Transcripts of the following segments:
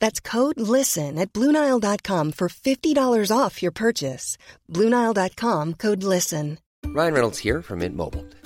That's code LISTEN at Bluenile.com for $50 off your purchase. Bluenile.com code LISTEN. Ryan Reynolds here from Mint Mobile.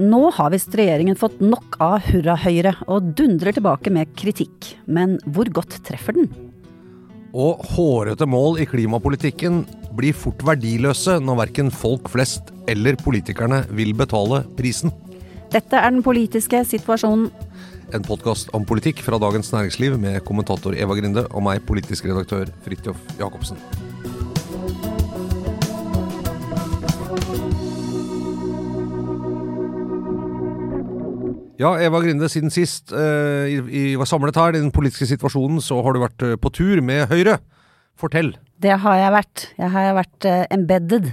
Nå har visst regjeringen fått nok av hurra-Høyre og dundrer tilbake med kritikk. Men hvor godt treffer den? Og hårete mål i klimapolitikken blir fort verdiløse når verken folk flest eller politikerne vil betale prisen. Dette er den politiske situasjonen. En podkast om politikk fra Dagens Næringsliv med kommentator Eva Grinde og meg, politisk redaktør Fridtjof Jacobsen. Ja, Eva Grinde, siden sist uh, i, i, samlet her i den politiske situasjonen, så har du vært eh, på tur med Høyre. Fortell. Det har jeg vært. Jeg har vært eh, embedded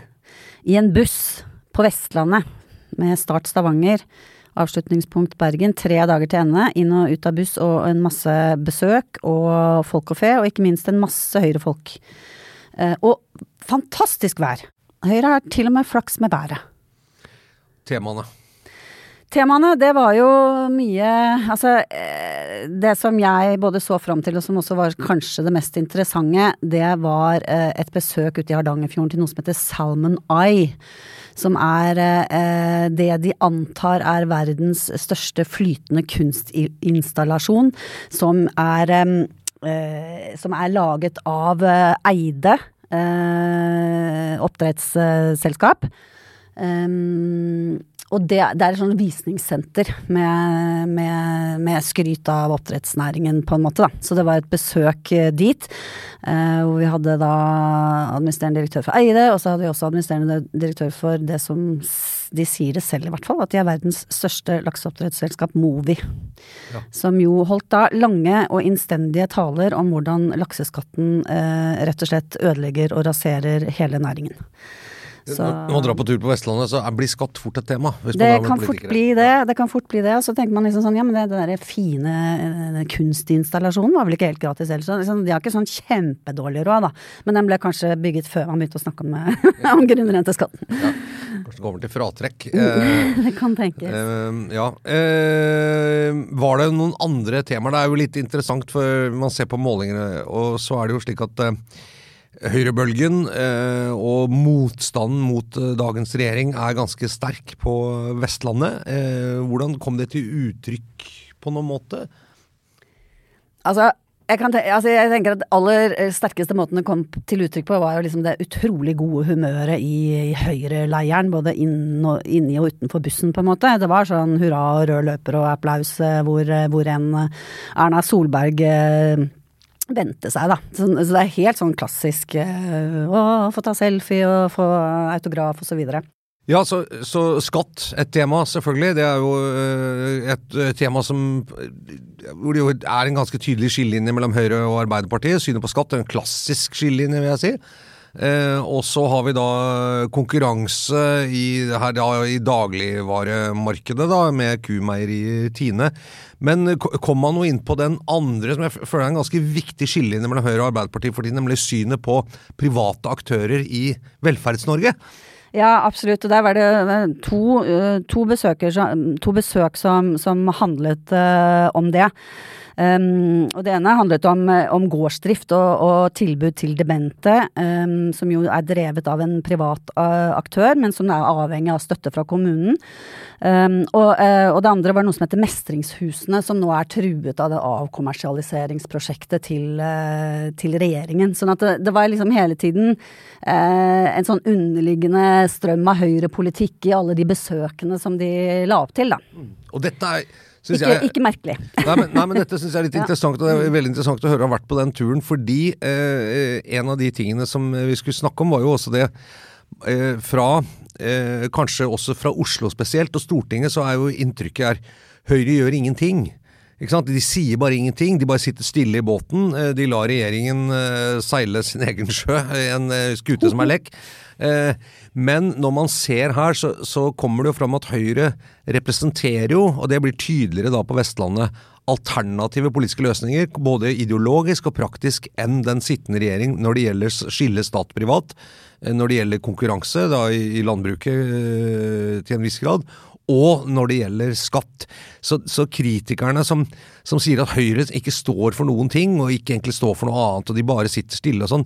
i en buss på Vestlandet med start Stavanger. Avslutningspunkt Bergen. Tre dager til ende. Inn og ut av buss og en masse besøk og folk og fe, og ikke minst en masse Høyre-folk. Og fantastisk vær. Høyre har til og med flaks med været. Temaene. Temaene, det var jo mye Altså, eh, det som jeg både så fram til, og som også var kanskje det mest interessante, det var eh, et besøk ute i Hardangerfjorden til noe som heter Salmon Eye. Som er eh, det de antar er verdens største flytende kunstinstallasjon. Som er, som er laget av Eide oppdrettsselskap. Um, og det, det, er et sånt visningssenter med, med, med, skryt av oppdrettsnæringen, på en måte, da. Så det var et besøk dit, eh, hvor vi hadde da administrerende direktør for Eide, og så hadde vi også administrerende direktør for det som de sier det selv, i hvert fall, at de er verdens største lakseoppdrettsselskap, Movi. Ja. Som jo holdt da lange og innstendige taler om hvordan lakseskatten eh, rett og slett ødelegger og raserer hele næringen. Så, Når man drar på tur på Vestlandet, så blir skatt fort et tema. det kan fort bli det. Det kan fort bli det. Og så tenker man liksom sånn, ja men det, den der fine eh, kunstinstallasjonen var vel ikke helt gratis heller. Så liksom, de har ikke sånn kjempedårlig råd, da. Men den ble kanskje bygget før man begynte å snakke om, om grunnrenteskatten. Ja, kanskje det kommer til fratrekk. det kan tenkes. Eh, ja. Eh, var det noen andre temaer? Det er jo litt interessant, for man ser på målingene, og så er det jo slik at eh, Høyrebølgen eh, og motstanden mot eh, dagens regjering er ganske sterk på Vestlandet. Eh, hvordan kom det til uttrykk på noen måte? Altså, jeg, te altså jeg, tenker at aller sterkeste måten det kom til uttrykk på, var jo liksom det utrolig gode humøret i, i høyreleiren. Både inn og, inni og utenfor bussen, på en måte. Det var sånn hurra og rød løper og applaus hvor, hvor en Erna Solberg vente seg, da. Så, så, det er helt sånn klassisk uh, å få ta selfie og få autograf og så videre. Ja, så, så, skatt, et tema selvfølgelig. Det er jo uh, et uh, tema som Hvor det jo er en ganske tydelig skillelinje mellom Høyre og Arbeiderpartiet. Synet på skatt er en klassisk skillelinje, vil jeg si. Eh, og så har vi da konkurranse i, her da, i dagligvaremarkedet da, med Kumeieriet Tine. Men kom man nå inn på den andre, som jeg føler er en ganske viktig skillelinje mellom Høyre og Arbeiderpartiet for tiden, nemlig synet på private aktører i Velferds-Norge. Ja, absolutt. Og der var det eh, to, eh, to, besøker, to besøk som, som handlet uh, om det. Um, og det ene handlet om, eh, om gårdsdrift og, og tilbud til demente, um, som jo er drevet av en privat eh, aktør, men som er avhengig av støtte fra kommunen. Um, og, uh, og det andre var noe som heter Mestringshusene, som nå er truet av det avkommersialiseringsprosjektet til, uh, til regjeringen. Sånn at det, det var liksom hele tiden uh, en sånn underliggende strøm av høyrepolitikk i alle de besøkene som de la opp til, da. Og dette er, Ikke, jeg ikke merkelig. Nei men, nei, men dette syns jeg er litt interessant, og det er veldig interessant å høre å ha vært på den turen. Fordi eh, en av de tingene som vi skulle snakke om, var jo også det eh, fra eh, Kanskje også fra Oslo spesielt, og Stortinget, så er jo inntrykket her Høyre gjør ingenting. De sier bare ingenting, de bare sitter stille i båten. eh, De lar regjeringen eh, seile sin egen sjø, i en eh, skute som er lekk. Men når man ser her, så, så kommer det jo fram at Høyre representerer jo, og det blir tydeligere da på Vestlandet, alternative politiske løsninger, både ideologisk og praktisk, enn den sittende regjering når det gjelder skille stat-privat, når det gjelder konkurranse da, i, landbruket til en viss grad, og når det gjelder skatt. Så, så kritikerne som, som sier at Høyre ikke står for noen ting, og ikke egentlig står for noe annet, og de bare sitter stille og sånn,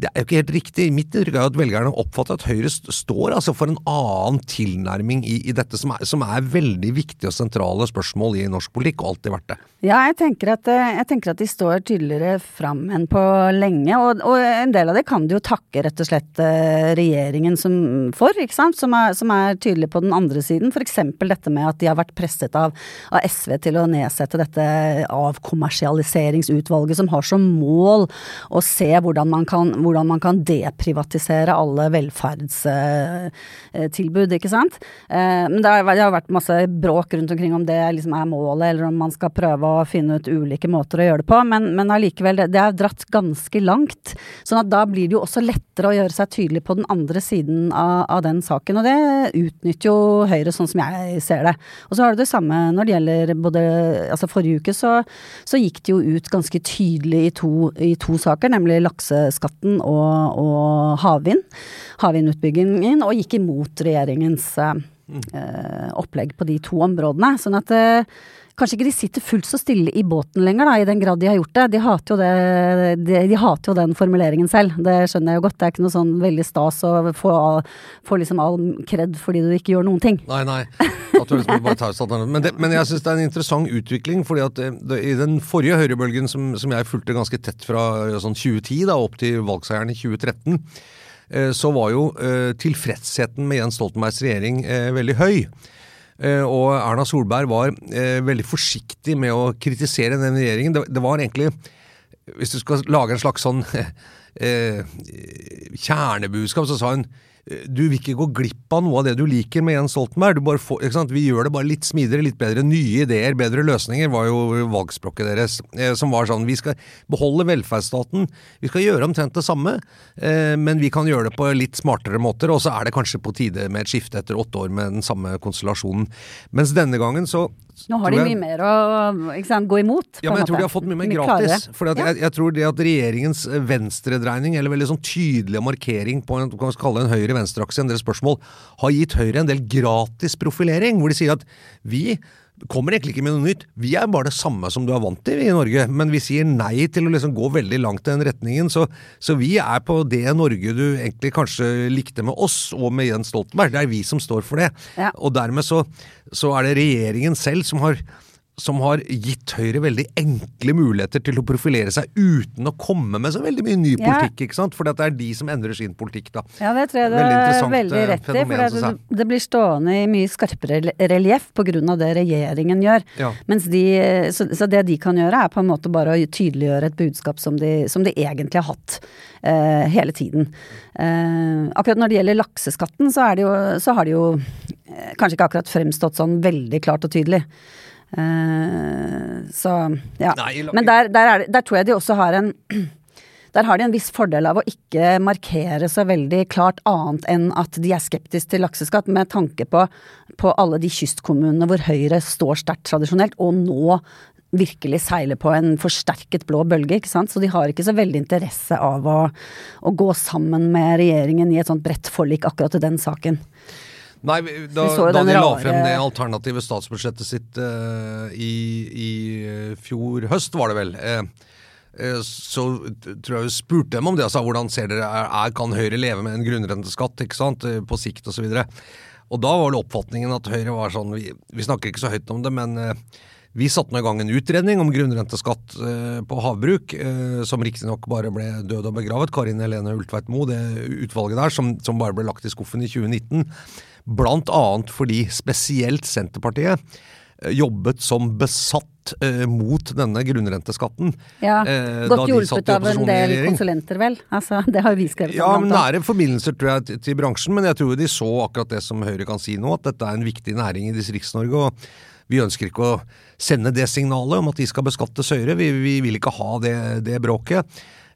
det er jo ikke helt riktig. Mitt inntrykk er jo at velgerne oppfatter at Høyre står altså for en annen tilnærming i, i dette, som er, som er veldig viktige og sentrale spørsmål i norsk politikk, og alltid vært det. Ja, jeg tenker, at, eh, jeg tenker at de står tydeligere fram enn på lenge, og, og en del av det kan de jo takke rett og slett eh, regjeringen som, for, ikke sant, som er, som er tydelig på den andre siden. Eksempel dette med at de har vært presset av, av SV til å nedsette dette avkommersialiseringsutvalget som har som mål å se hvordan man kan, hvordan man kan deprivatisere alle velferdstilbud, ikke sant. Eh, Men det har, det har vært masse bråk rundt omkring om det liksom er målet, eller om man skal prøve å finne ut ulike måter å gjøre det på, men, men allikevel, det, det er dratt ganske langt. Sånn at da blir det jo også lettere å gjøre seg tydelig på den andre siden av, av den saken, og det utnytter jo Høyre, sånn som jeg ser det. Og så har du det samme når det gjelder både Altså forrige uke så, så gikk det jo ut ganske tydelig i to, i to saker, nemlig lakseskatten og, og havvind. Havvindutbyggingen, og gikk imot regjeringens eh, eh, opplegg på de to områdene. Sånn at eh, kanskje ikke de sitter fullt så stille i båten lenger, da, i den grad de har gjort det. De hater jo, det, de, de hater jo den formuleringen selv. Det skjønner jeg jo godt. Det er ikke noe sånn veldig stas å få, få liksom all kred fordi du ikke gjør noen ting. Nei, nei. At du liksom bare tar seg men, det, men jeg syns det er en interessant utvikling. fordi at det, det, I den forrige høyrebølgen, som, som jeg fulgte ganske tett fra sånn 2010 da, opp til valgseieren i 2013, eh, så var jo eh, tilfredsheten med Jens Stoltenbergs regjering eh, veldig høy. Eh, og Erna Solberg var eh, veldig forsiktig med å kritisere den regjeringen. Det, var egentlig Hvis du skal lage en slags sånn eh, kjernebudskap, så sa hun eh, du vil ikke gå glipp av noe av det du liker med Jens Stoltenberg. Får? Vi gjør det bare litt smidigere, litt bedre. Nye ideer, bedre løsninger, var jo valgspråket deres. Eh, som var sånn Vi skal beholde velferdsstaten. Vi skal gjøre omtrent det samme, eh, men vi kan gjøre det på litt smartere måter. Og så er det kanskje på tide med et skifte etter åtte år med den samme konstellasjonen. Mens denne gangen så Nå har de jeg- mye mer å sant, gå imot. ja, men jeg tror de har fått mye mer gratis. For Ja. jeg, jeg tror det at regjeringens eh, venstredreining, eller veldig sånn tydelig markering på en, kan kalle det en høyre-venstre-akse, en del spørsmål, har gitt Høyre en del gratis profilering. Hvor de sier at vi kommer egentlig ikke med noe nytt. Vi er bare det samme som du er vant til i Norge, men vi sier nei til å liksom gå veldig langt i den retningen. Så, så vi er på det Norge du egentlig kanskje likte med oss og med Jens Stoltenberg. Det er vi som står for det. Ja. Og dermed så, så er det regjeringen selv som har som har gitt Høyre veldig enkle muligheter til å profilere seg uten å komme med så veldig mye ny Ja. politikk. ikke sant? For det er de som endrer sin politikk, da. Ja, det tror jeg det har veldig eh, rett i. For det, det blir stående i mye skarpere relieff av det regjeringen gjør. Ja. Mens de, så, så det de kan gjøre, er på en måte bare å tydeliggjøre et budskap som de, som de egentlig har hatt uh, hele tiden. Uh, akkurat når det gjelder lakseskatten, så, er det jo, så har de jo kanskje ikke akkurat fremstått sånn veldig klart og tydelig. Eh, så ja. Nei, Men der, der, er det, der tror jeg de også har en der har de en viss fordel av å ikke markere så veldig klart annet enn at de er skeptiske til lakseskatt, med tanke på, på alle de kystkommunene hvor Høyre står sterkt tradisjonelt, og nå virkelig seiler på en forsterket blå bølge, ikke sant. Så de har ikke så veldig interesse av å, å gå sammen med regjeringen i et sånt bredt forlik akkurat i den saken. Nei, da, da de la frem det alternative statsbudsjettet sitt uh, i, i, fjor høst, var det vel. Uh, så tror jeg vi spurte dem om det. Altså, hvordan ser dere, er, Kan Høyre leve med en grunnrenteskatt ikke sant, på sikt osv.? Og, så og da var det oppfatningen at Høyre var sånn Vi, vi snakker ikke så høyt om det, men vi satte nå i gang en utredning om grunnrenteskatt på havbruk, som riktignok bare ble død og begravet. Karin Helene Ultveit Moe, det utvalget der, som, som bare ble lagt i skuffen i 2019. Blant annet fordi spesielt Senterpartiet eh, jobbet som besatt eh, mot denne grunnrenteskatten. Ja, eh, Godt hjulpet av en del konsulenter, vel? Altså, det har vi skrevet Ja, men nære forbindelser tror jeg til, til bransjen, men jeg tror de så akkurat det som Høyre kan si nå, at dette er en viktig næring i Distrikts-Norge. og vi ønsker ikke å sende det signalet om at de skal beskattes høyere. Vi, vi vil ikke ha det, det bråket.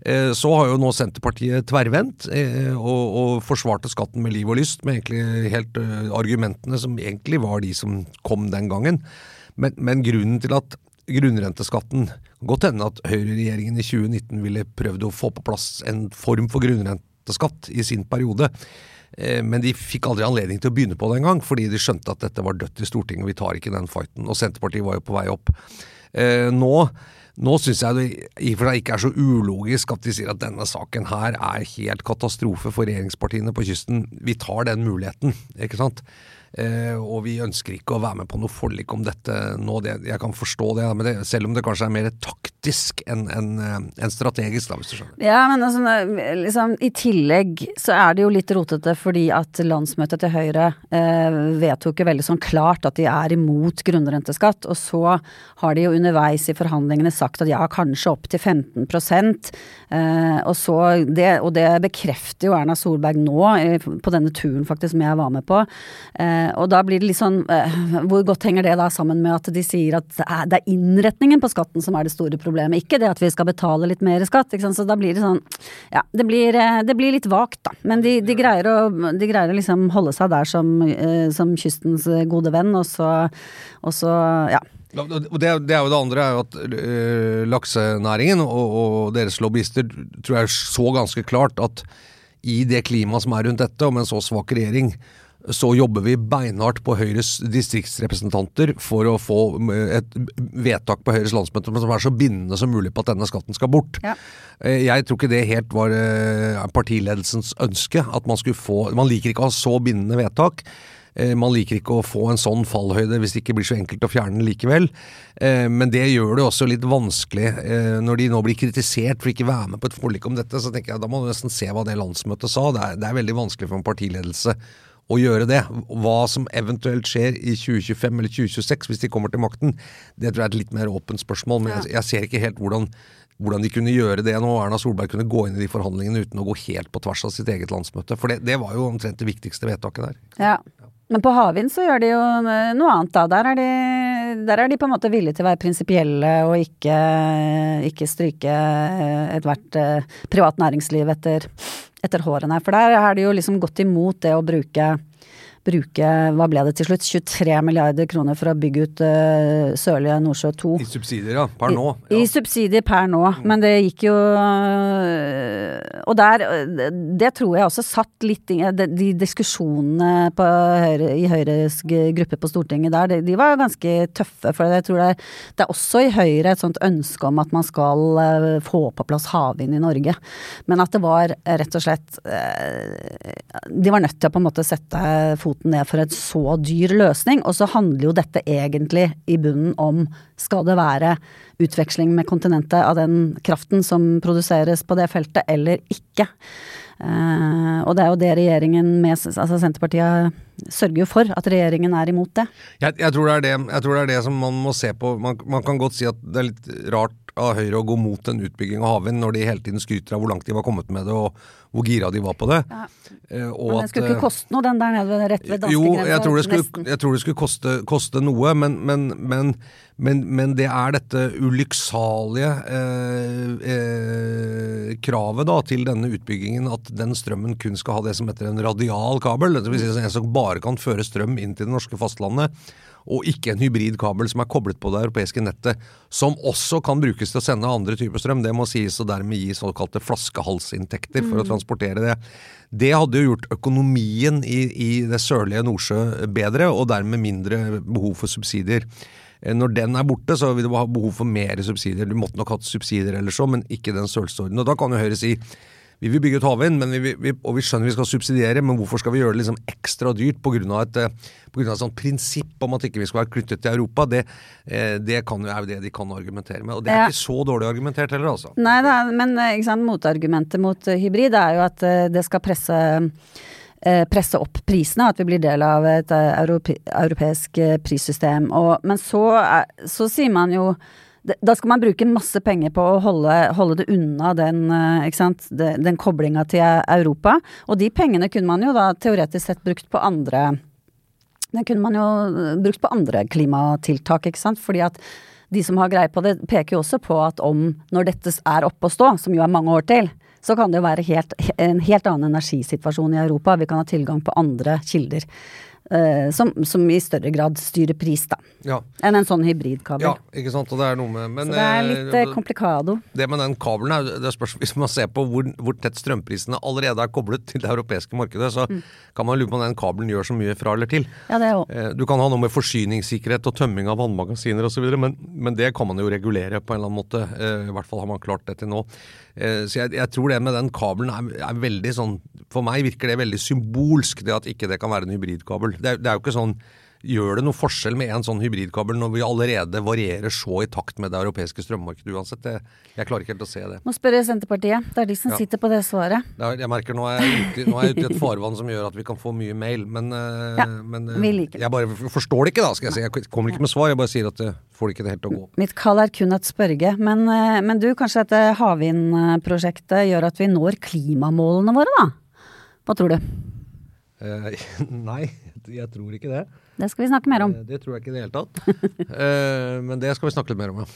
Eh, så har jo nå Senterpartiet tverrvendt eh, og, og, forsvarte skatten med liv og lyst, med egentlig helt uh, argumentene som egentlig var de som kom den gangen. Men, men grunnen til at grunnrenteskatten Godt hende at høyreregjeringen i 2019 ville prøvd å få på plass en form for grunnrenteskatt i sin periode. Men de fikk aldri anledning til å begynne på det engang, fordi de skjønte at dette var dødt i Stortinget, og vi tar ikke den fighten. Og Senterpartiet var jo på vei opp. Nå nå syns jeg det i for seg ikke er så ulogisk at de sier at denne saken her er helt katastrofe for regjeringspartiene på kysten. Vi tar den muligheten, ikke sant. Eh, og vi ønsker ikke å være med på noe forlik om dette nå. Det, jeg kan forstå det, det, selv om det kanskje er mer taktisk enn en, en eh, strategisk, da, hvis du skjønner. Ja, men altså, liksom, i tillegg så er det jo litt rotete fordi at landsmøtet til Høyre eh, vedtok jo veldig sånn klart at de er imot grunnrenteskatt. Og så har de jo underveis i forhandlingene sagt at ja, kanskje opp til 15 eh, og, så det, og det bekrefter jo Erna Solberg nå, på denne turen faktisk som jeg var med på. Eh, og da blir det litt sånn eh, Hvor godt henger det da sammen med at de sier at det er innretningen på skatten som er det store problemet, ikke det at vi skal betale litt mer skatt. Så da blir det sånn Ja, det blir, eh, det blir litt vagt, da. Men de, de, greier å, de, greier å, liksom holde seg der som, som kystens gode venn, og så, og så ja. Det, det, er jo det andre, er jo at øh, laksenæringen og, og, deres lobbyister tror jeg så ganske klart at i det klimaet som er rundt dette, og med en så svak regjering, så jobber vi beinhardt på Høyres distriktsrepresentanter for å få eh, et vedtak på Høyres landsmøte som er så bindende som mulig på at denne skatten skal bort. Ja. Eh, jeg tror ikke det helt var eh, partiledelsens ønske. at Man skulle få, man liker ikke å ha så bindende vedtak. Man liker ikke å få en sånn fallhøyde hvis det ikke blir så enkelt å fjerne den likevel. Men det gjør det også litt vanskelig når de nå blir kritisert for ikke å være med på et forlik om dette. Så tenker jeg da må du nesten se hva det landsmøtet sa. Det er, det er veldig vanskelig for en partiledelse å gjøre det. Hva som eventuelt skjer i 2025 eller 2026 hvis de kommer til makten, det tror jeg er et litt mer åpent spørsmål. Men jeg, jeg ser ikke helt hvordan, hvordan, de kunne gjøre det nå. Erna Solberg kunne gå inn i de forhandlingene uten å gå helt på tvers av sitt eget landsmøte. For det, det var jo omtrent det viktigste vedtaket der. Ja. Men på havvind så gjør de jo noe annet, da. Der er de, der er de på en måte villige til å være prinsipielle og ikke, ikke stryke ethvert eh, privat næringsliv etter etter hårene. For der er det jo liksom gått imot det å bruke bruke, hva ble det til slutt, 23 milliarder kroner for å bygge ut uh, Sørlige Nordsjø 2. I subsidier, ja. Per nå. Ja. I, subsidier per nå. Mm. Men det gikk jo uh, Og der Det tror jeg også satt litt De, de diskusjonene på i Høyres gruppe på Stortinget der, de, de var ganske tøffe. For jeg tror det, det, er også i Høyre et sånt ønske om at man skal uh, få på plass havvind i Norge. Men at det var rett og slett De var nødt til å på en måte sette foten foten ned for en så dyr løsning. Og så handler jo dette egentlig i bunnen om skal det være utveksling med kontinentet av den kraften som produseres på det feltet, eller ikke. Uh, og det er jo det regjeringen med altså Senterpartiet sørger jo for at regjeringen er imot det. Jeg, jeg, tror, det er det, jeg tror det er det som man må se på. Man, man kan godt si at det er litt rart av Høyre å gå mot en utbygging av havvind når de hele tiden skryter av hvor langt de var kommet med det og hvor gira de var på det. Ja. Og men den skulle ikke eh, koste noe, den der nede rett ved danskegrensa? Jo, jeg tror det skulle, tror det skulle koste, koste, noe, men, men, men, men, det er dette ulykksalige, eh, eh, kravet da til denne utbyggingen at den strømmen kun skal ha det som heter en radial kabel, det vil si en som bare kan føre strøm inn til det norske fastlandet, og ikke en hybridkabel som er koblet på det europeiske nettet, som også kan brukes til å sende andre typer strøm. Det må sies og dermed gi såkalte flaskehalsinntekter for å transportere det. Det hadde jo gjort økonomien i, i det sørlige Nordsjø bedre, og dermed mindre behov for subsidier. Eh, Når den er borte, så vil du ha behov for mer subsidier. Du måtte nok hatt subsidier eller så, men ikke den størrelsesorden. Og da kan jo Høyre si vi vil bygge ut havvind, vi, vi, og vi skjønner vi skal subsidiere, men hvorfor skal vi gjøre det liksom ekstra dyrt pga. et, eh, på grunn av et sånt prinsipp om at ikke vi skal være knyttet til Europa? Det, eh, det kan jo, er jo det de kan argumentere med. Og det er Ja. ikke så dårlig argumentert heller, altså. Nei da, men eh, motargumentet mot hybrid er jo at det skal presse presse opp prisene, at vi blir del av et europe, europeisk prissystem. Og, men så, så sier man jo da skal man bruke masse penger på å holde, holde det unna den, eh, ikke den koblinga til Europa. Og de pengene kunne man jo da teoretisk sett brukt på andre Den kunne man jo eh, brukt på andre klimatiltak, ikke sant. Fordi at de som har greie på det, peker jo også på at om, når dette er oppe å stå, som jo er mange år til, så kan det jo være helt, en helt annen energisituasjon i Europa. Vi kan ha tilgang på andre kilder. Eh, som, som i større grad styrer pris, da. Ja. Enn en sånn hybridkabel. ja, ikke sant. Og det er noe med men, så det er litt eh, eh, komplikado. Det med den kabelen er, det spørs Hvis man ser på hvor, hvor tett strømprisene allerede er koblet til det europeiske markedet, så Mm. kan man lure på om den kabelen gjør så mye fra eller til. Ja, det er jo Eh, Du kan ha noe med forsyningssikkerhet og tømming av vannmagasiner osv., men, men det kan man jo regulere på en eller annen måte. I hvert fall har man klart det til nå. Så jeg, jeg tror det med den kabelen er, er veldig sånn For meg virker det veldig symbolsk, det at ikke det kan være en hybridkabel. Det er, det er jo ikke sånn Gjør det noe forskjell med en sånn hybridkabel når vi allerede varierer så i takt med det europeiske strømmarkedet uansett? Det, jeg klarer ikke helt å se det. Nå spør jeg Senterpartiet. Det er de som Ja. sitter på det svaret. er, jeg merker nå er jeg, ute, nå er jeg ute i et farvann som gjør at vi kan få mye mail, men, eh, Ja, men eh, jeg bare forstår det ikke, da. skal Jeg si. Jeg kommer ikke med svar, jeg bare sier at jeg får det ikke det helt til å gå. Mitt kall er kun et spørge. Men, eh, men du, kanskje dette havvindprosjektet gjør at vi når klimamålene våre, da? Hva tror du? Eh, nei, jeg tror ikke det. Det skal vi snakke mer om. Eh, Det tror jeg ikke i det hele tatt. Eh, men det skal vi snakke litt mer om, ja.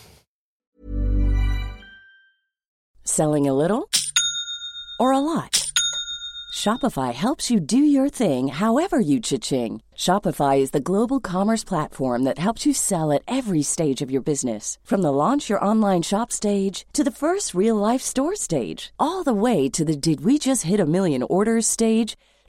Selling a little or a lot? Shopify helps you do your thing however you cha-ching. Shopify is the global commerce platform that helps you sell at every stage of your business. From the launch your online shop stage to the first real life store stage, all the way to the did we just hit a million orders stage.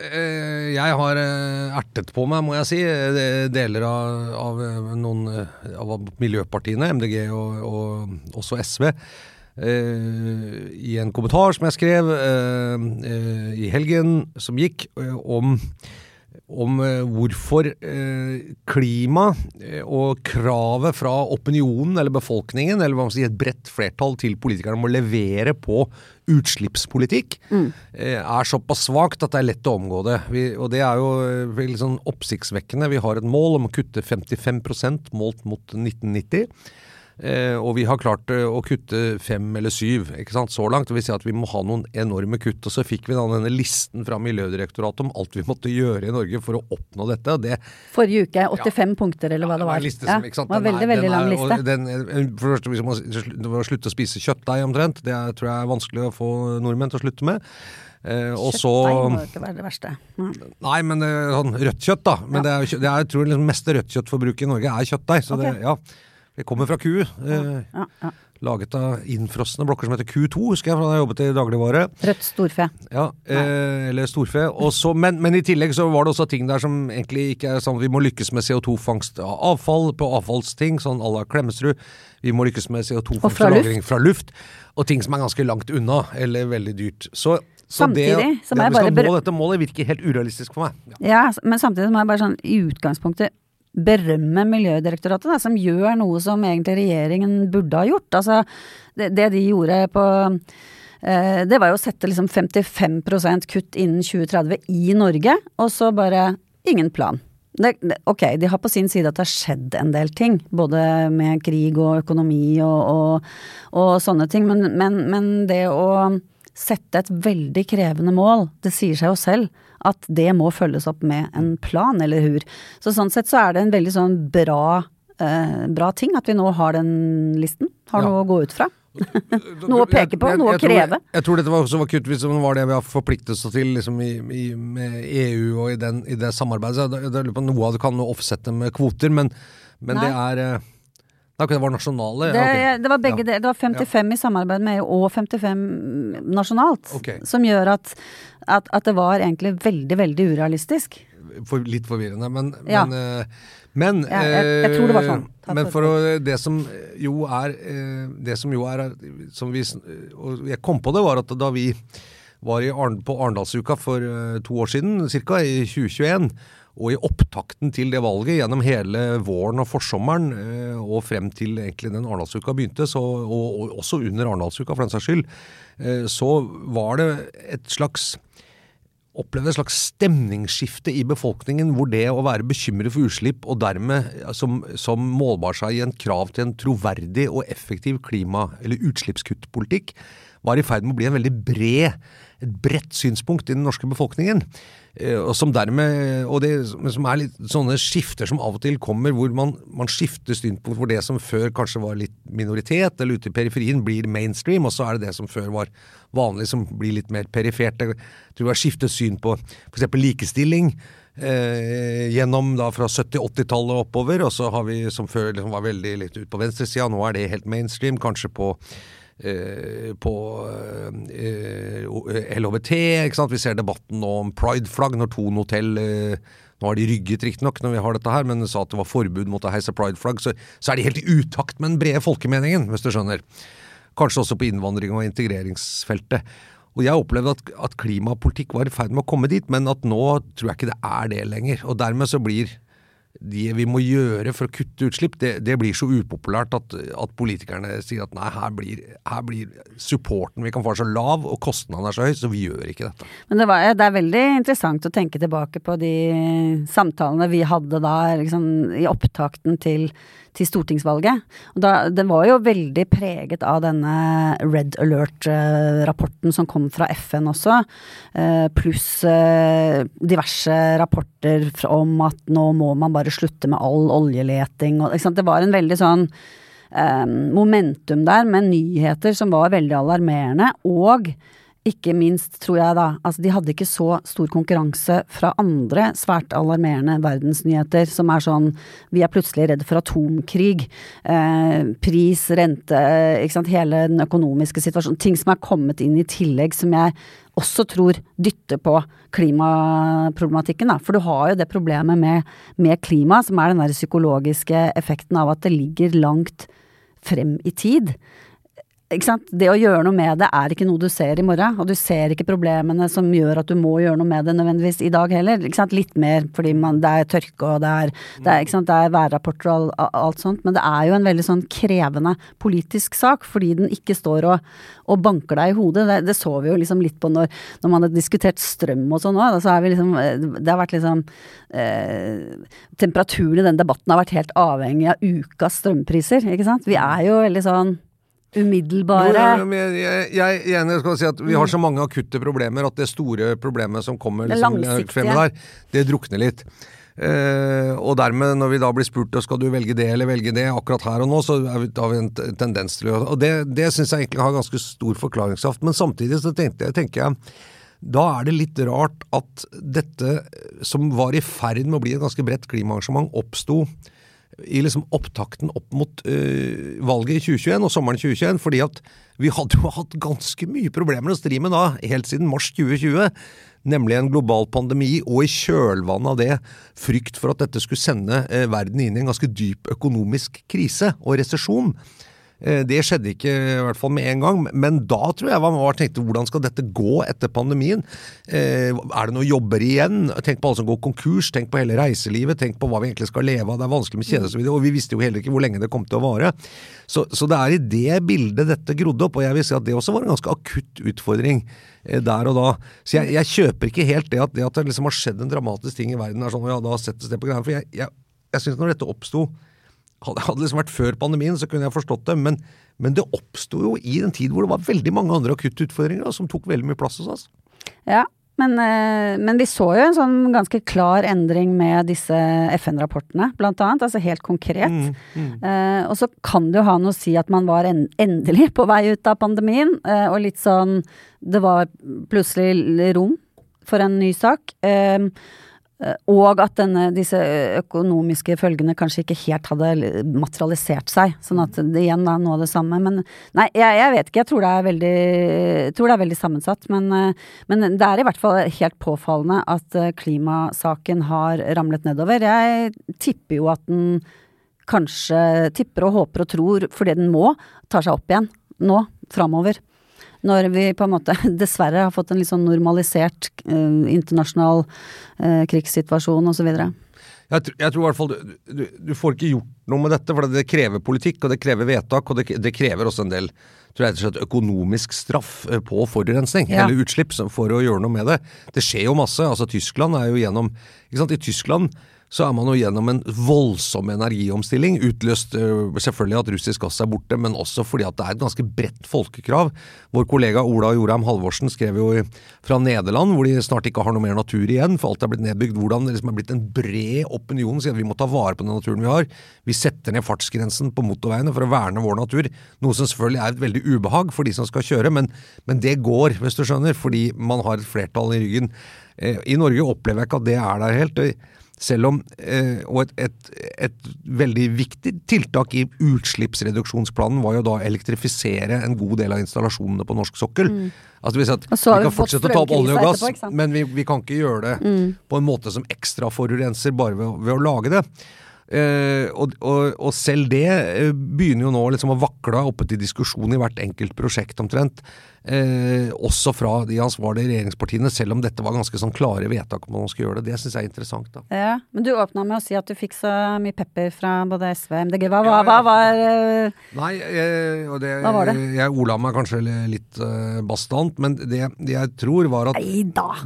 jeg har eh, ertet på meg, må jeg si, eh, deler av, av eh, noen eh, av miljøpartiene, MDG og, og også SV, eh, i en kommentar som jeg skrev eh, eh, i helgen som gikk, eh, om om eh, hvorfor eh, klima eh, og kravet fra opinionen eller befolkningen, eller hva man sier, et bredt flertall til politikerne om å levere på utslippspolitikk, mm. er såpass svakt at det er lett å omgå det. Vi, og det er jo eh, sånn oppsiktsvekkende. Vi har et mål om å kutte 55% målt mot 1990. Eh, og vi har klart eh, å kutte fem eller syv ikke sant, så langt. Det vil si at vi må ha noen enorme kutt. Og så fikk vi da denne listen fra Miljødirektoratet om alt vi måtte gjøre i Norge for å oppnå dette. det Forrige uke 85 punkter, eller hva det var liste som, Ja, det var en veldig, er- veldig lang er- liste. Den, eh, for det første, man sl- å slutte å spise kjøttdeig omtrent, det er, tror jeg er vanskelig å få nordmenn til å slutte med. Eh, og så Kjøttdeig må ikke være det verste. Mm. Nei, men sånn rødt kjøtt, da. Men det er, det er, jeg tror liksom meste rødt kjøttforbruket i Norge er kjøttdeig. Så det, ja. Jeg kommer fra Q. Eh, Ja, ja. laget av innfrosne blokker som heter Q2, husker jeg, fra da jeg jobbet i dagligvare. Rødt storfe. Ja, eh, eller storfe. Også, men, men i tillegg så var det også ting der som egentlig ikke er sånn Vi må lykkes med CO2-fangst av avfall på avfallsting, sånn à la Klemetsrud. Vi må lykkes med CO2-fangst fra og lagring fra luft. Og ting som er ganske langt unna, eller veldig dyrt. Så, så Samtidig det, må det, jeg bare dette målet virker helt urealistisk for meg. Ja. Ja, men samtidig må jeg bare sånn i utgangspunktet berømme Miljødirektoratet, da, som gjør noe som egentlig regjeringen burde ha gjort. Altså, det, det de gjorde på eh, Det var jo å sette liksom 55% kutt innen 2030 i Norge, og så bare ingen plan. Det, ok, de har på sin side at det har skjedd en del ting, både med krig og økonomi og, og, og sånne ting, men, men, men det å sette et veldig krevende mål, det sier seg jo selv at det må følges opp med en plan eller hur. Så sånn sett så er det en veldig sånn bra, eh, bra ting at vi nå har den listen. Har Ja. noe å gå ut fra. Noe å peke på, Jeg- jeg- noe å kreve. tror-. Jeg tror dette var også var kutt hvis det var det vi har forpliktet oss til liksom i, i, med EU og i, den, i det samarbeidet. Så det, det, på noe av det kan offsette med kvoter, men, men det er eh, Ok, det var nasjonale? Det, Ja, det var begge Ja. deler. Det var 55 i samarbeid med EU og 55 nasjonalt. Okay. Som gjør at, at, at det var egentlig veldig, veldig urealistisk. For, litt forvirrende, men Ja. Men, eh, men, Ja, jeg- jeg tror det var sånn. eh, Men for å, det som jo er eh, Det som jo er som vi, Og jeg kom på det, var at da vi var i Arn, på Arendalsuka for eh, to år siden, ca. i 2021, og i opptakten til det valget gjennom hele våren og forsommeren, eh, og frem til egentlig den Arendalsuka begynte, så, og, og også under Arendalsuka for den saks skyld, eh, så var det et slags opplevde et slags stemningsskifte i befolkningen, hvor det å være bekymret for utslipp, og dermed som, som målbar seg i en krav til en troverdig og effektiv klima- eller utslippskuttpolitikk, var i ferd med å bli en veldig bred, et bredt synspunkt i den norske befolkningen. Eh, Og som dermed, og det som er litt sånne skifter som av og til kommer, hvor man, man skifter synspunkt hvor det som før kanskje var litt minoritet, eller ute i periferien, blir mainstream, og så er det det som før var vanlig, som blir litt mer perifert. Jeg tror vi har skiftet syn på f.eks. likestilling. Eh, gjennom da fra 70-80-tallet og oppover, og så har vi som før liksom var veldig litt ut på venstresida, nå er det helt mainstream, kanskje på på eh, LHBT, ikke sant. Vi ser debatten nå om prideflagg når Thon hotell eh, nå har de rygget riktignok når vi har dette her, men sa at det var forbud mot å heise prideflagg. Så, så er de helt i utakt med den brede folkemeningen, hvis du skjønner. Kanskje også på innvandring og integreringsfeltet. Og jeg opplevde at, at klimapolitikk var i ferd med å komme dit, men at nå tror jeg ikke det er det lenger. Og dermed så blir det vi må gjøre for å kutte utslipp, det, det blir så upopulært at, at politikerne sier at nei, her blir, her blir supporten vi kan få så lav, og kostnaden er så høy, så vi gjør ikke dette. Men det, var, det er veldig interessant å tenke tilbake på de samtalene vi hadde da liksom, i opptakten til, til stortingsvalget. Da, det var jo veldig preget av denne Red Alert-rapporten som kom fra FN også, eh, pluss eh, diverse rapporter om at nå må man bare slutte med all oljeleting. Og? Det var en veldig sånn eh, momentum der med nyheter som var veldig alarmerende, og ikke minst, tror jeg da, altså de hadde ikke så stor konkurranse fra andre svært alarmerende verdensnyheter, som er sånn vi er plutselig redd for atomkrig, eh, pris, rente, ikke sant, hele den økonomiske situasjonen, ting som er kommet inn i tillegg som jeg også tror dytter på klimaproblematikken, da. For du har jo det problemet med, med klima, som er den der psykologiske effekten av at det ligger langt frem i tid. Det å gjøre noe med det er ikke noe du ser i morgen, og du ser ikke problemene som gjør at du må gjøre noe med det nødvendigvis i dag heller. Litt mer fordi man, det er tørke og det er, det er? Det er værrapporter og alt sånt, men det er jo en veldig sånn krevende politisk sak, fordi den ikke står og, og banker deg i hodet. Det, det så vi jo liksom litt på når, når man har diskutert strøm og sånn òg. Så liksom Det har vært liksom eh, Temperaturen i den debatten har vært helt avhengig av ukas strømpriser, ikke sant. Vi er jo veldig sånn umiddelbare Jo, jeg, jeg, jeg skal si at vi har så mange akutte problemer at det store problemet som kommer liksom, langsiktige. der, det drukner litt. Eh, og dermed, når vi da blir spurt skal du velge det eller velge det akkurat her og nå, så er vi, da har vi en tendens til å Og det, det syns jeg egentlig har ganske stor forklaringskraft. Men samtidig så tenkte jeg, tenker jeg da er det litt rart at dette, som var i ferd med å bli et ganske bredt klimaarrangement, oppsto i liksom opptakten opp mot uh, valget i 2021 og sommeren 2021, fordi at vi hadde jo hatt ganske mye problemer å stri med da, helt siden mars 2020. Nemlig en global pandemi, og i kjølvannet av det frykt for at dette skulle sende uh, verden inn i en ganske dyp økonomisk krise og resesjon. Eh, Det skjedde ikke i hvert fall med en gang, men da tror jeg man tenkte hvordan skal dette gå etter pandemien? Eh, Er det noen jobber igjen? Tenk på alle som går konkurs, tenk på hele reiselivet, tenk på hva vi egentlig skal leve av, det er vanskelig med kjede og vi visste jo heller ikke hvor lenge det kom til å vare. Så, så det er i det bildet dette grodde opp, og jeg vil si at det også var en ganske akutt utfordring eh, der og da. Så jeg, jeg kjøper ikke helt det at det at det liksom har skjedd en dramatisk ting i verden, er sånn ja, da settes det på greiene. For jeg, jeg, jeg syns når dette oppsto hadde det liksom vært før pandemien, så kunne jeg forstått det, men, men det oppsto jo i en tid hvor det var veldig mange andre akutte utfordringer da, som tok veldig mye plass hos oss. Ja, men, eh, men vi så jo en sånn ganske klar endring med disse FN-rapportene, blant annet. Altså helt konkret. Eh, og så kan det jo ha noe å si at man var en, endelig på vei ut av pandemien, eh, og litt sånn Det var plutselig rom for en ny sak. Eh, og at denne, disse økonomiske følgene kanskje ikke helt hadde materialisert seg. Sånn at det igjen da noe av det samme. Men nei, jeg, jeg vet ikke. Jeg tror det er veldig, det er veldig sammensatt. Men, eh, men det er i hvert fall helt påfallende at eh, klimasaken har ramlet nedover. Jeg tipper jo at den kanskje tipper og håper og tror, fordi den må, tar seg opp igjen nå, framover. Når vi på en måte dessverre har fått en litt sånn normalisert eh, internasjonal eh, krigssituasjon osv. Jeg, tr- jeg tror i hvert fall du, du, du får ikke gjort noe med dette, for det krever politikk, og det krever vedtak, og det, det krever også en del tror jeg, slett økonomisk straff eh, på forurensning, Ja. eller utslipp, for å gjøre noe med det. Det skjer jo masse. altså Tyskland er jo gjennom ikke sant, I Tyskland så er man jo gjennom en voldsom energiomstilling, utløst øh, selvfølgelig at russisk gass er borte, men også fordi at det er et ganske bredt folkekrav. Vår kollega Ola Jorheim Halvorsen skrev jo fra Nederland, hvor de snart ikke har noe mer natur igjen, for alt er blitt nedbygd, hvordan det liksom er blitt en bred opinion sier at vi må ta vare på den naturen vi har. Vi setter ned fartsgrensen på motorveiene for å verne vår natur, noe som selvfølgelig er et veldig ubehag for de som skal kjøre, men, men det går, hvis du skjønner, fordi man har et flertall i ryggen. Eh, I Norge opplever jeg ikke at det er der helt. Selv om, eh, og et, et, et veldig viktig tiltak i utslippsreduksjonsplanen var jo da å elektrifisere en god del av installasjonene på norsk sokkel. Altså vi, at Mm. Vi kan fortsette å ta opp olje og gass, etterpå? Mm. men vi, vi kan ikke gjøre det på en måte som ekstra forurenser bare ved, ved å lage det. Eh, og, og, og selv det eh, begynner jo nå liksom å vakle oppe til diskusjon i hvert enkelt prosjekt omtrent. Eh, også fra de ansvarlige regjeringspartiene, selv om dette var ganske sånn klare vedtak om at man skulle gjøre det. Det syns jeg er interessant. da. Ja, men du åpna med å si at du fikk så mye pepper fra både SV og MDG. Hva, hva, hva var eh, Nei, eh, og det, Hva var det? jeg ola meg kanskje litt eh, bastant, men det, det jeg tror var at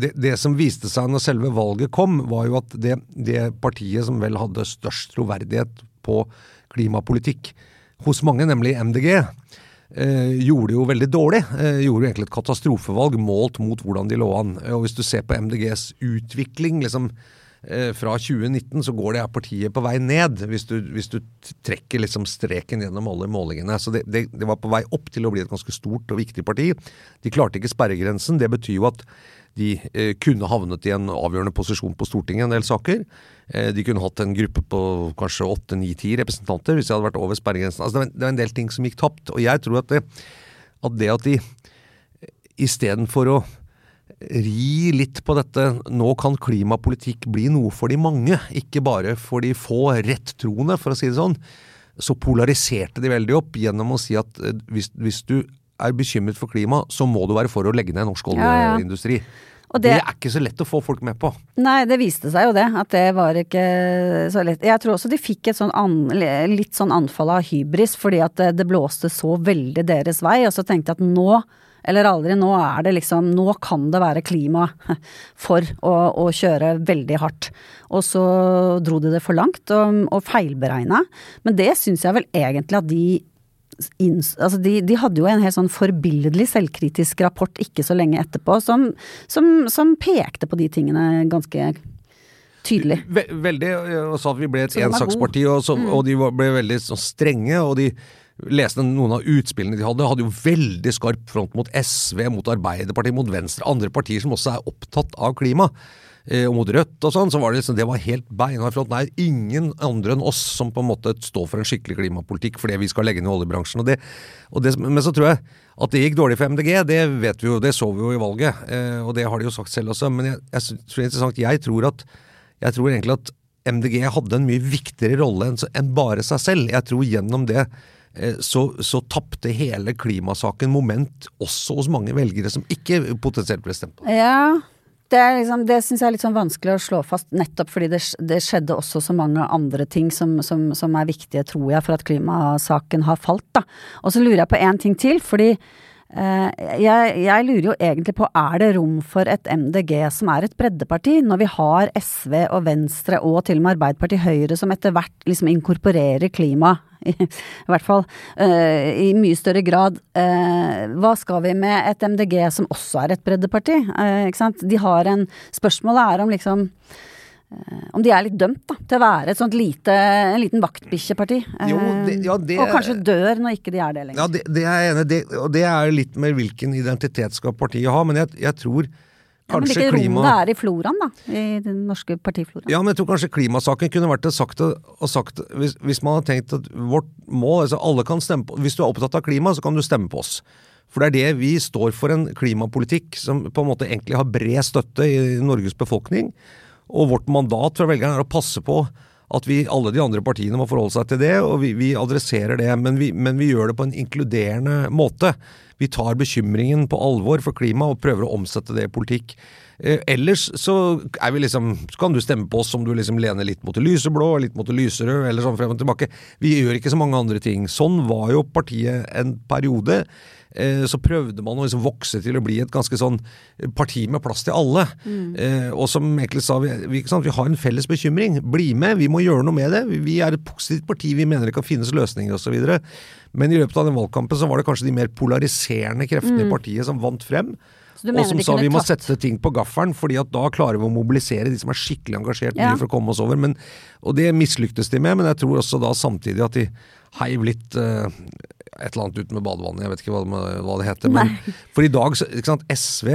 det, det som viste seg når selve valget kom, var jo at det, det partiet som vel hadde størst troverdighet på klimapolitikk hos mange, nemlig MDG, eh, gjorde jo veldig dårlig. Eh, gjorde jo egentlig et katastrofevalg målt mot hvordan de lå an. Og hvis du ser på MDGs utvikling liksom, eh, fra 2019, så går det partiet på vei ned, hvis du, hvis du trekker liksom streken gjennom alle målingene. Så det, det, det var på vei opp til å bli et ganske stort og viktig parti. De klarte ikke sperregrensen. Det betyr jo at de eh, kunne havnet i en avgjørende posisjon på Stortinget i en del saker. Eh, de kunne hatt en gruppe på kanskje åtte, ni, ti representanter hvis de hadde vært over sperregrensen. Altså, det, var, en- del ting som gikk tapt. Og jeg tror at det at, det at de istedenfor å ri litt på dette Nå kan klimapolitikk bli noe for de mange, ikke bare for de få rettroende, for å si det sånn. Så polariserte de veldig opp gjennom å si at eh, hvis, hvis du er bekymret for klima, så må du være for å legge ned norsk Ja, ja. oljeindustri. Og det... det- er ikke så lett å få folk med på. Nei, det viste seg jo det, at det var ikke så lett. Jeg tror også de fikk et sånn an, litt sånn anfall av hybris, fordi at det, det blåste så veldig deres vei, og så tenkte jeg at nå, eller aldri, nå er det liksom, nå kan det være klima for å, å kjøre veldig hardt. Og så dro de det for langt, og, og feilberegna. Men det syns jeg vel egentlig at de altså de, de hadde jo en helt sånn forbilledlig selvkritisk rapport ikke så lenge etterpå, som, som, som pekte på de tingene ganske tydelig. Ve veldig, og sa at vi ble et ensaksparti, og, så, Mm. og de ble veldig sånn strenge. Og de, leste noen av utspillene de hadde, hadde jo veldig skarp front mot SV, mot Arbeiderpartiet, mot Venstre. Andre partier som også er opptatt av klima. Eh, og mot Rødt og sånn, så var det liksom, det var helt beinhard front. Nei, ingen andre enn oss som på en måte står for en skikkelig klimapolitikk fordi vi skal legge ned oljebransjen. Og det, og det, men så tror jeg at det gikk dårlig for MDG, det vet vi jo, det så vi jo i valget. Eh, og det har de jo sagt selv også. Men jeg, jeg, tror det er interessant, jeg tror, at, jeg tror egentlig at MDG hadde en mye viktigere rolle enn bare seg selv. Jeg tror gjennom det eh, så, så tapte hele klimasaken moment også hos mange velgere som ikke potensielt ble stemt på. Ja, det, liksom, det syns jeg er litt sånn vanskelig å slå fast, nettopp fordi det, det skjedde også så mange andre ting som, som, som, er viktige, tror jeg, for at klimasaken har falt, da. Og så lurer jeg på én ting til, fordi eh, jeg, jeg, lurer jo egentlig på, er det rom for et MDG som er et breddeparti, når vi har SV og Venstre og til og med Arbeiderpartiet Høyre som etter hvert liksom inkorporerer klima i, hvert fall uh, i mye større grad. Uh, hva skal vi med et MDG som også er et breddeparti? Uh, ikke sant? De har en Spørsmålet er om liksom om de er litt dømt da, til å være et sånt lite, en liten vaktbikkjeparti. Ja, og kanskje dør når ikke de er det lenger. Ja, det, det er jeg enig i. Og det er litt med hvilken identitet skal partiet ha. Men jeg, jeg tror ja, men hvilket rom det er i floraen, da? I den norske partifloraen. Ja, men jeg tror kanskje klimasaken kunne vært det sakte og sakte hvis, hvis, man hadde tenkt at vårt mål altså alle kan stemme på, Hvis du er opptatt av klima, så kan du stemme på oss. For det er det vi står for en klimapolitikk som på en måte egentlig har bred støtte i Norges befolkning. Og vårt mandat fra velgerne er å passe på at vi, alle de andre partiene må forholde seg til det, og vi, vi adresserer det. Men vi, men vi, gjør det på en inkluderende måte. Vi tar bekymringen på alvor for klima og prøver å omsette det i politikk. Eh, ellers så er vi liksom Så kan du stemme på oss om du liksom lener litt mot det lyseblå, litt mot det lyserøde, eller sånn frem og tilbake. Vi gjør ikke så mange andre ting. Sånn var jo partiet en periode. Eh, så prøvde man å liksom vokse til å bli et ganske sånn parti med plass til alle. Mm. Eh, og som egentlig sa, vi, vi, vi, har en felles bekymring. Bli med, vi må gjøre noe med det. Vi er et positivt parti, vi mener det kan finnes løsninger osv. Men i løpet av den valgkampen så var det kanskje de mer polariserende kreftene mm. i partiet som vant frem. Og som sa vi må tatt... sette ting på gaffelen, fordi at da klarer vi å mobilisere de som er skikkelig engasjert ja. for å komme oss over. Men, og det mislyktes de med, men jeg tror også da samtidig at de heiv litt uh, et eller annet ut med badevannet, jeg vet ikke hva, hva det heter. Men, for i dag, ikke sant, SV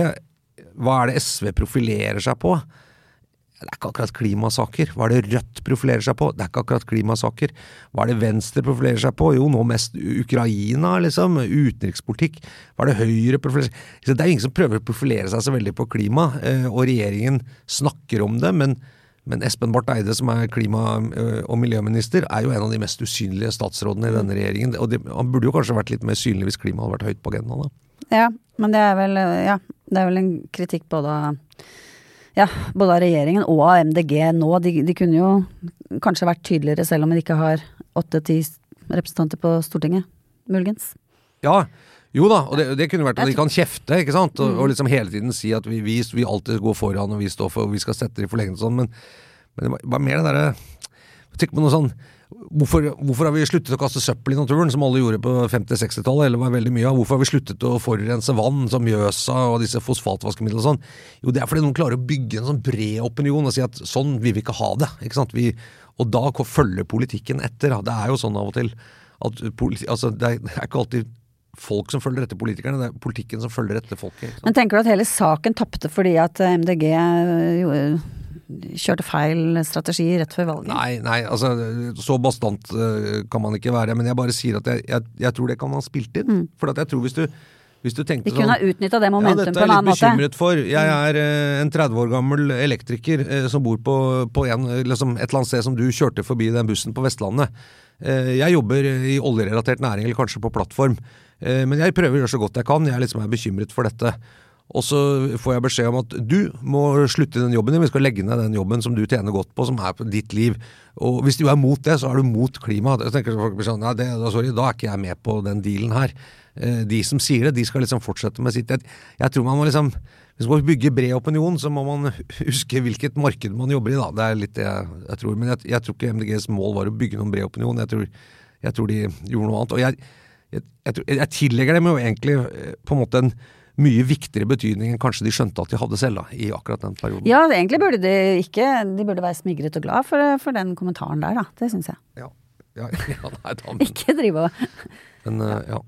Hva er det SV profilerer seg på? Det er ikke akkurat klimasaker. Hva er det Rødt profilerer seg på? Det er ikke akkurat klimasaker. Hva er det Venstre profilerer seg på? Jo, nå mest Ukraina, liksom. Utenrikspolitikk. Hva er det Høyre profilerer seg på? Det er ingen som prøver å profilere seg så veldig på klima, eh, og regjeringen snakker om det, men men Espen Barth Eide, som er klima- og miljøminister, er jo en av de mest usynlige statsrådene i denne regjeringen. Og det, han burde jo kanskje vært litt mer synlig hvis klima hadde vært høyt på agendaen. da. Ja, men det er vel, ja, det er vel en kritikk både av ja, både av regjeringen og av MDG nå. De, de kunne jo kanskje vært tydeligere, selv om de ikke har åtte-ti representanter på Stortinget. Muligens. Ja, jo da, og det, det, kunne vært at de kan kjefte, ikke sant. Og, mm. og liksom hele tiden si at vi, vi, vi, alltid går foran og vi står for og vi skal sette det i forlengelse og sånn. Men, men det var mer det derre Tenk på noe sånn Hvorfor, hvorfor, har vi sluttet å kaste søppel i naturen, som alle gjorde på 50-60-tallet? eller var veldig mye av? Hvorfor har vi sluttet å forurense vann, som Mjøsa og disse fosfatvaskemidlene og sånn? Jo, det er fordi noen klarer å bygge en sånn bred opinion og si at sånn vil vi ikke ha det. ikke sant? Vi, og da følger politikken etter. Det er jo sånn av og til at altså, det, er, ikke alltid folk som følger etter politikerne, det er politikken som følger etter folket. Men tenker du at hele saken tapte fordi at eh, MDG jo, kjørte feil strategi rett før valget? Nei, nei, altså så bastant uh, kan man ikke være. Men jeg bare sier at jeg, jeg, jeg tror det kan man ha spilt inn. Mm. For jeg tror hvis du hvis du tenkte De kunne sånn, ha utnytta det momentum ja, på en annen måte. Dette er jeg litt bekymret for. Jeg mm. er uh, en 30 år gammel elektriker uh, som bor på, på en, liksom et eller annet sted som du kjørte forbi den bussen på Vestlandet. Uh, jeg jobber i oljerelatert næring, eller kanskje på plattform. Eh, men jeg prøver å gjøre så godt jeg kan. Jeg er liksom er bekymret for dette. Og så får jeg beskjed om at du må slutte den jobben din, vi skal legge ned den jobben som du tjener godt på, som er på ditt liv. Og hvis du er mot det, så er du mot klima. Jeg tenker folk sånn, nei, det, sorry, Da er ikke jeg med på den dealen her. Eh, de som sier det, de skal liksom fortsette med sitt. Jeg tror man må liksom Hvis man skal bygge bred opinion, så må man huske hvilket marked man jobber i, da. Det er litt det jeg, jeg tror. Men jeg, jeg, tror ikke MDGs mål var å bygge noen bred opinion. Jeg tror, jeg tror de gjorde noe annet. Og jeg jeg, jeg, jeg, tillegger dem jo egentlig eh, på en måte en mye viktigere betydning enn kanskje de skjønte at de hadde selv da, i akkurat den perioden. Ja, egentlig burde de ikke De burde være smigret og glad for, for den kommentaren der, da. Det syns jeg. Ja. Ja, ja, nei, da, men, Ikke drive og men uh, ja.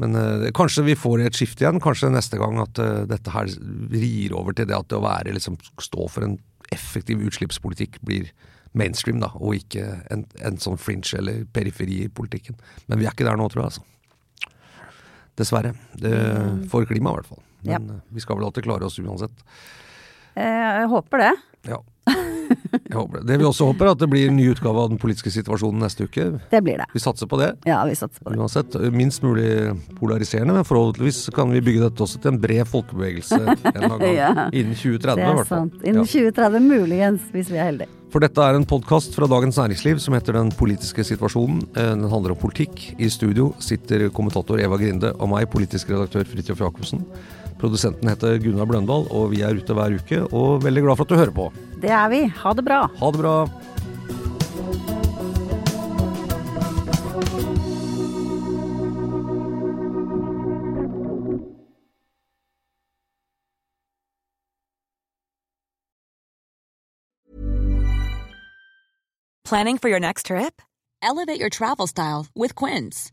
Men uh, kanskje vi får et skift igjen. Kanskje neste gang at uh, dette her rir over til det at det å være liksom stå for en effektiv utslippspolitikk blir mainstream, da, og ikke en, en sånn fringe eller periferi i politikken. Men vi er ikke der nå, tror jeg. altså. Dessverre. Det, for klimaet, i hvert fall. Men Ja. eh, vi skal vel alltid klare oss uansett. Eh, Jeg håper det. Ja. Jeg håper det. Det vi også håper, er at det blir en ny utgave av Den politiske situasjonen neste uke. Det blir det. Vi satser på det. Ja, vi satser på det. Uansett, minst mulig polariserende, men forhåpentligvis kan vi bygge dette også til en bred folkebevegelse en gang. Ja. Innen 2030, Det i er hvert fall. sant. Innen Ja. 2030 muligens, hvis vi er heldige. For dette er en podkast fra Dagens Næringsliv som heter Den politiske situasjonen. Eh, Den handler om politikk. I studio sitter kommentator Eva Grinde og meg, politisk redaktør Fridtjof Jacobsen. Produsenten heter Gunnar Bløndal, og vi er ute hver uke, og veldig glad for at du hører på. Det er vi. Ha det bra. Ha det bra. Planning for your next trip? Elevate your travel style with Quince.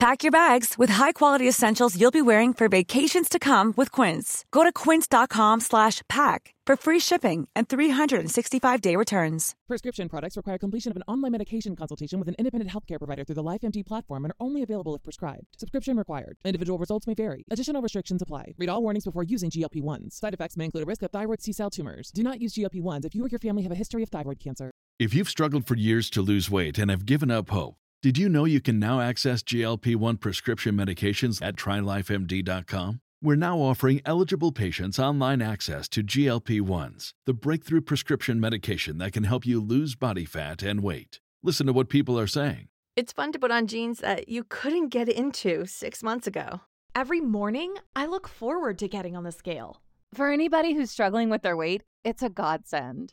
Pack your bags with high-quality essentials you'll be wearing for vacations to come with Quince. Go to quince.com slash pack for free shipping and 365-day returns. Prescription products require completion of an online medication consultation with an independent healthcare provider through the LifeMD platform and are only available if prescribed. Subscription required. Individual results may vary. Additional restrictions apply. Read all warnings before using GLP-1s. Side effects may include a risk of thyroid C-cell tumors. Do not use GLP-1s if you or your family have a history of thyroid cancer. If you've struggled for years to lose weight and have given up hope, did you know you can now access GLP 1 prescription medications at trylifemd.com? We're now offering eligible patients online access to GLP 1s, the breakthrough prescription medication that can help you lose body fat and weight. Listen to what people are saying. It's fun to put on jeans that you couldn't get into six months ago. Every morning, I look forward to getting on the scale. For anybody who's struggling with their weight, it's a godsend.